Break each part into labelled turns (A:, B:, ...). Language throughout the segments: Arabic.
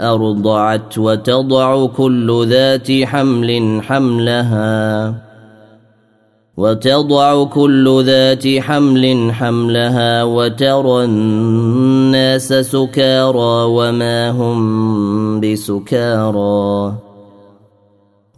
A: أرضعت وتضع كل ذات حمل حملها وتضع كل ذات حمل حملها وترى الناس سكارى وما هم بسكارى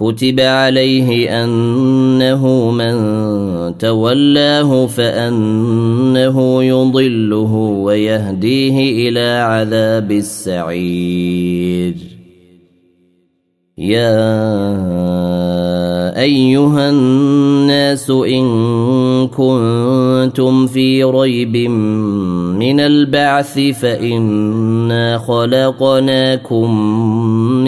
A: كتب عليه انه من تولاه فانه يضله ويهديه إلى عذاب السعير يا ايها الناس ان كنتم في ريب من البعث فانا خلقناكم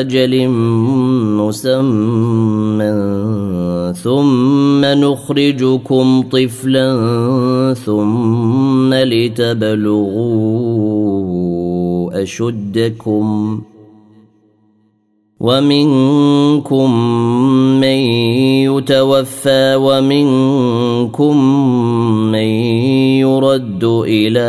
A: أجل مسمى ثم نخرجكم طفلا ثم لتبلغوا أشدكم ۖ. ومنكم من يتوفى ومنكم من يرد إلى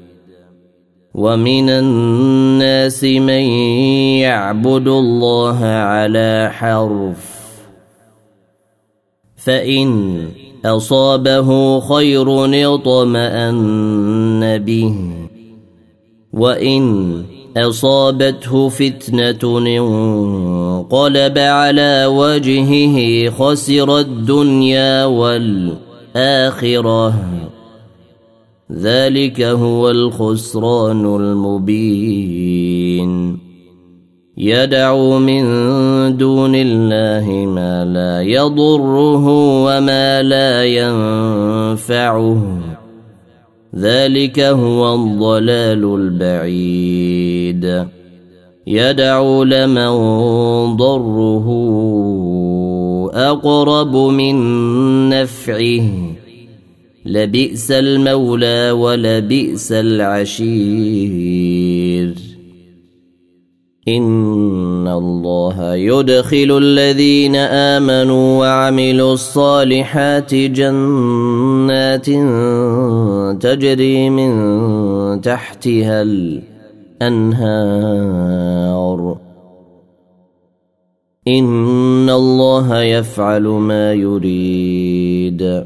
A: ومن الناس من يعبد الله على حرف فإن أصابه خير اطمأن به وإن أصابته فتنة انقلب على وجهه خسر الدنيا والآخرة ذلك هو الخسران المبين. يدعو من دون الله ما لا يضره وما لا ينفعه. ذلك هو الضلال البعيد. يدعو لمن ضره أقرب من نفعه. لبئس المولى ولبئس العشير. إن الله يدخل الذين آمنوا وعملوا الصالحات جنات تجري من تحتها الأنهار. إن الله يفعل ما يريد.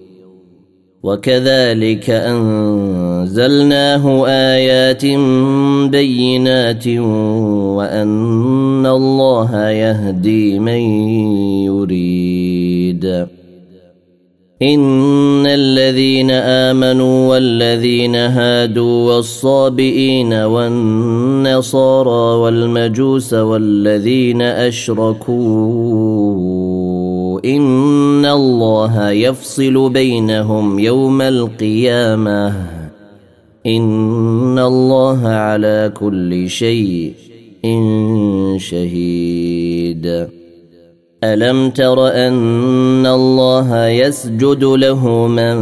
A: وكذلك أنزلناه آيات بينات وأن الله يهدي من يريد. إن الذين آمنوا والذين هادوا والصابئين والنصارى والمجوس والذين أشركوا ان الله يفصل بينهم يوم القيامه. ان الله على كل شيء شهيد. الم تر ان الله يسجد له من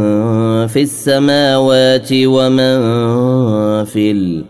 A: في السماوات ومن في الأرض؟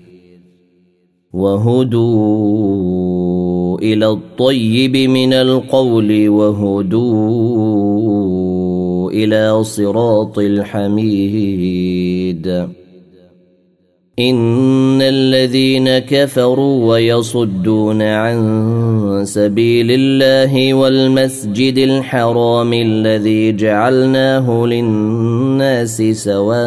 A: وهدوا إلى الطيب من القول وهدوا إلى صراط الحميد. إن الذين كفروا ويصدون عن سبيل الله والمسجد الحرام الذي جعلناه للناس سواء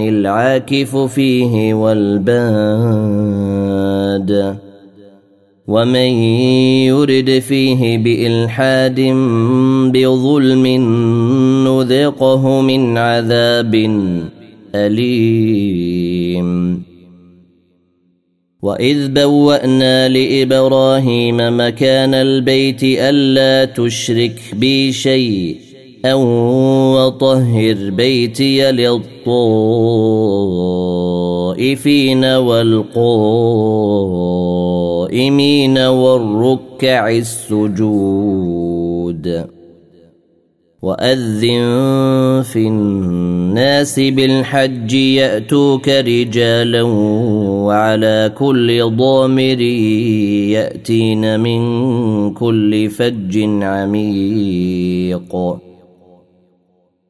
A: العاكف فيه والباد ومن يرد فيه بالحاد بظلم نذقه من عذاب اليم واذ بوانا لابراهيم مكان البيت الا تشرك بي شيء أو وطهر بيتي للطائفين والقائمين والركع السجود واذن في الناس بالحج ياتوك رجالا وعلى كل ضامر ياتين من كل فج عميق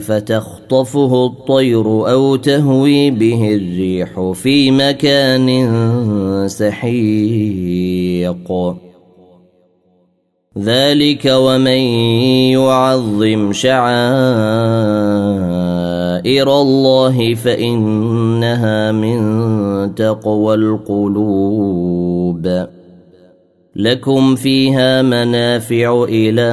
A: فتخطفه الطير أو تهوي به الريح في مكان سحيق. ذلك ومن يعظم شعائر الله فإنها من تقوى القلوب. لكم فيها منافع إلى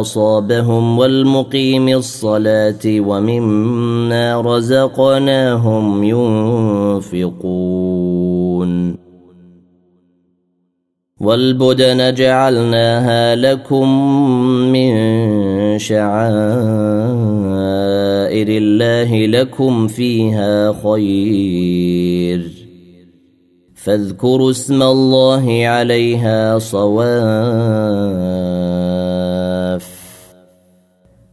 A: أصابهم والمقيم الصلاة ومما رزقناهم ينفقون. والبدن جعلناها لكم من شعائر الله لكم فيها خير. فاذكروا اسم الله عليها صواف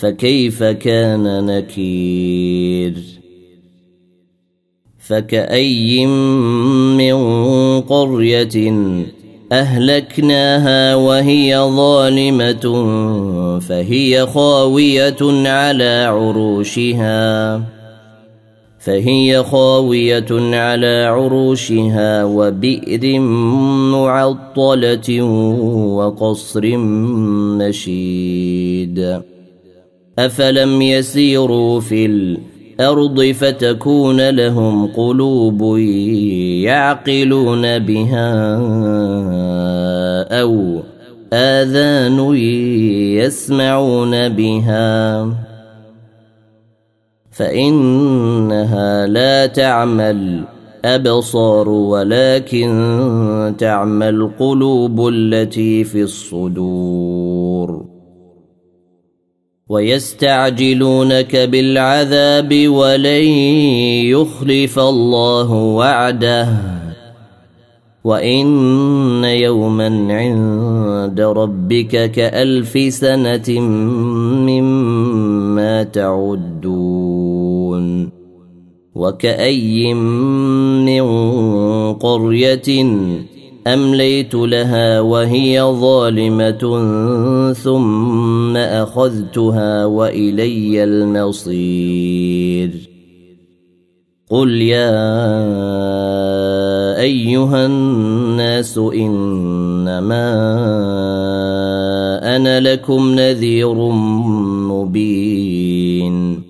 A: فكيف كان نكير؟ فكأي من قرية أهلكناها وهي ظالمة فهي خاوية على عروشها. فهي خاوية على عروشها وبئر معطلة وقصر مشيد. افلم يسيروا في الأرض فتكون لهم قلوب يعقلون بها أو اذان يسمعون بها فانها لا تعمى الابصار ولكن تعمى القلوب التي في الصدور ويستعجلونك بالعذاب ولن يخلف الله وعده. وإن يوما عند ربك كألف سنة مما تعدون. وكاين من قرية امليت لها وهي ظالمه ثم اخذتها والي المصير قل يا ايها الناس انما أنا لكم نذير مبين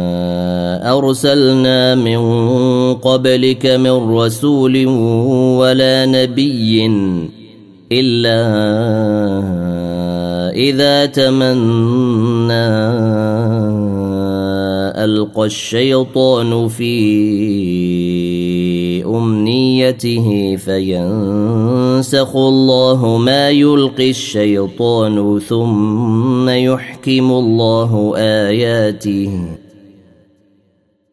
A: أرسلنا من قبلك من رسول ولا نبي إلا إذا تمنى ألقى الشيطان في أمنيته فينسخ الله ما يلقي الشيطان ثم يحكم الله آياته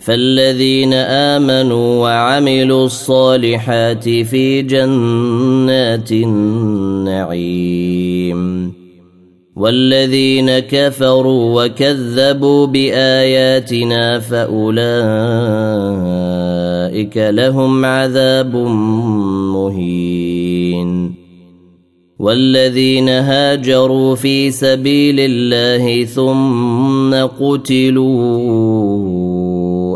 A: فالذين آمنوا وعملوا الصالحات في جنات النعيم. والذين كفروا وكذبوا بآياتنا فأولئك لهم عذاب مهين. والذين هاجروا في سبيل الله ثم قتلوا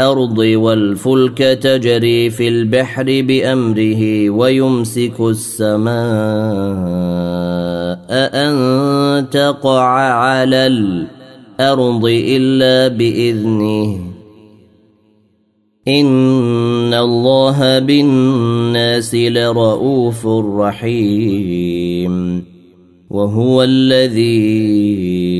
A: الأرض والفلك تجري في البحر بأمره ويمسك السماء أن تقع على الأرض إلا بإذنه. إن الله بالناس لرؤوف رحيم. وهو الذي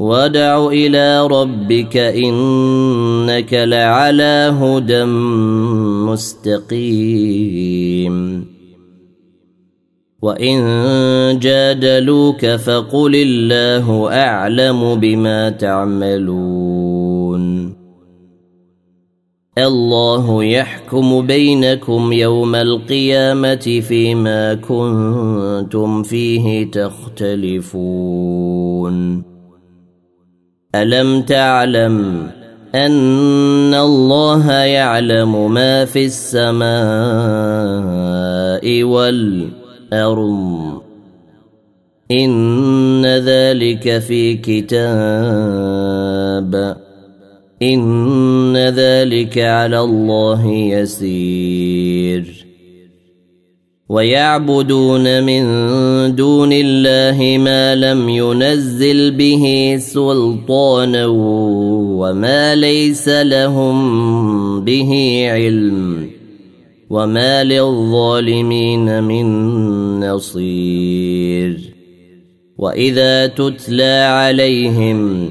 A: وادع إلى ربك انك لعلى هدى مستقيم. وان جادلوك فقل الله اعلم بما تعملون. الله يحكم بينكم يوم القيامه فيما كنتم فيه تختلفون. ألم تعلم أن الله يعلم ما في السماء والأرض؟ إن ذلك في كتاب. إن ذلك على الله يسير. ويعبدون من دون الله ما لم ينزل به سلطانا وما ليس لهم به علم وما للظالمين من نصير. وإذا تتلى عليهم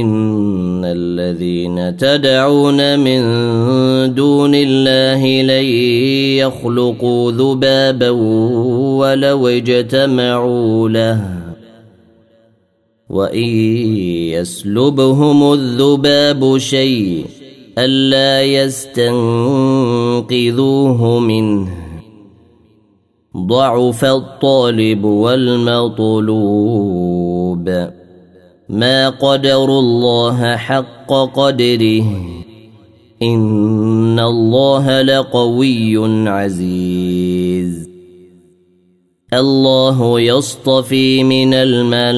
A: ان الذين تدعون من دون الله لن يخلقوا ذبابا ولو اجتمعوا له وان يسلبهم الذباب شيء الا يستنقذوه منه ضعف الطالب والمطلوب ما قدروا الله حق قدره ان الله لقوي عزيز. الله يصطفي من الملائكه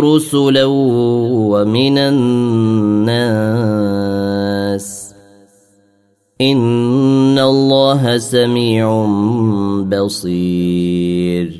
A: رسلا ومن الناس. ان الله سميع بصير.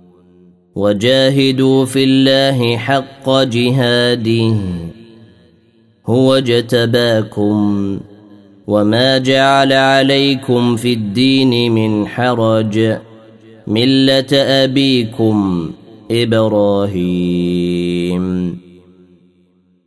A: وجاهدوا في الله حق جهاده. هو اجتباكم وما جعل عليكم في الدين من حرج. ملة أبيكم إبراهيم.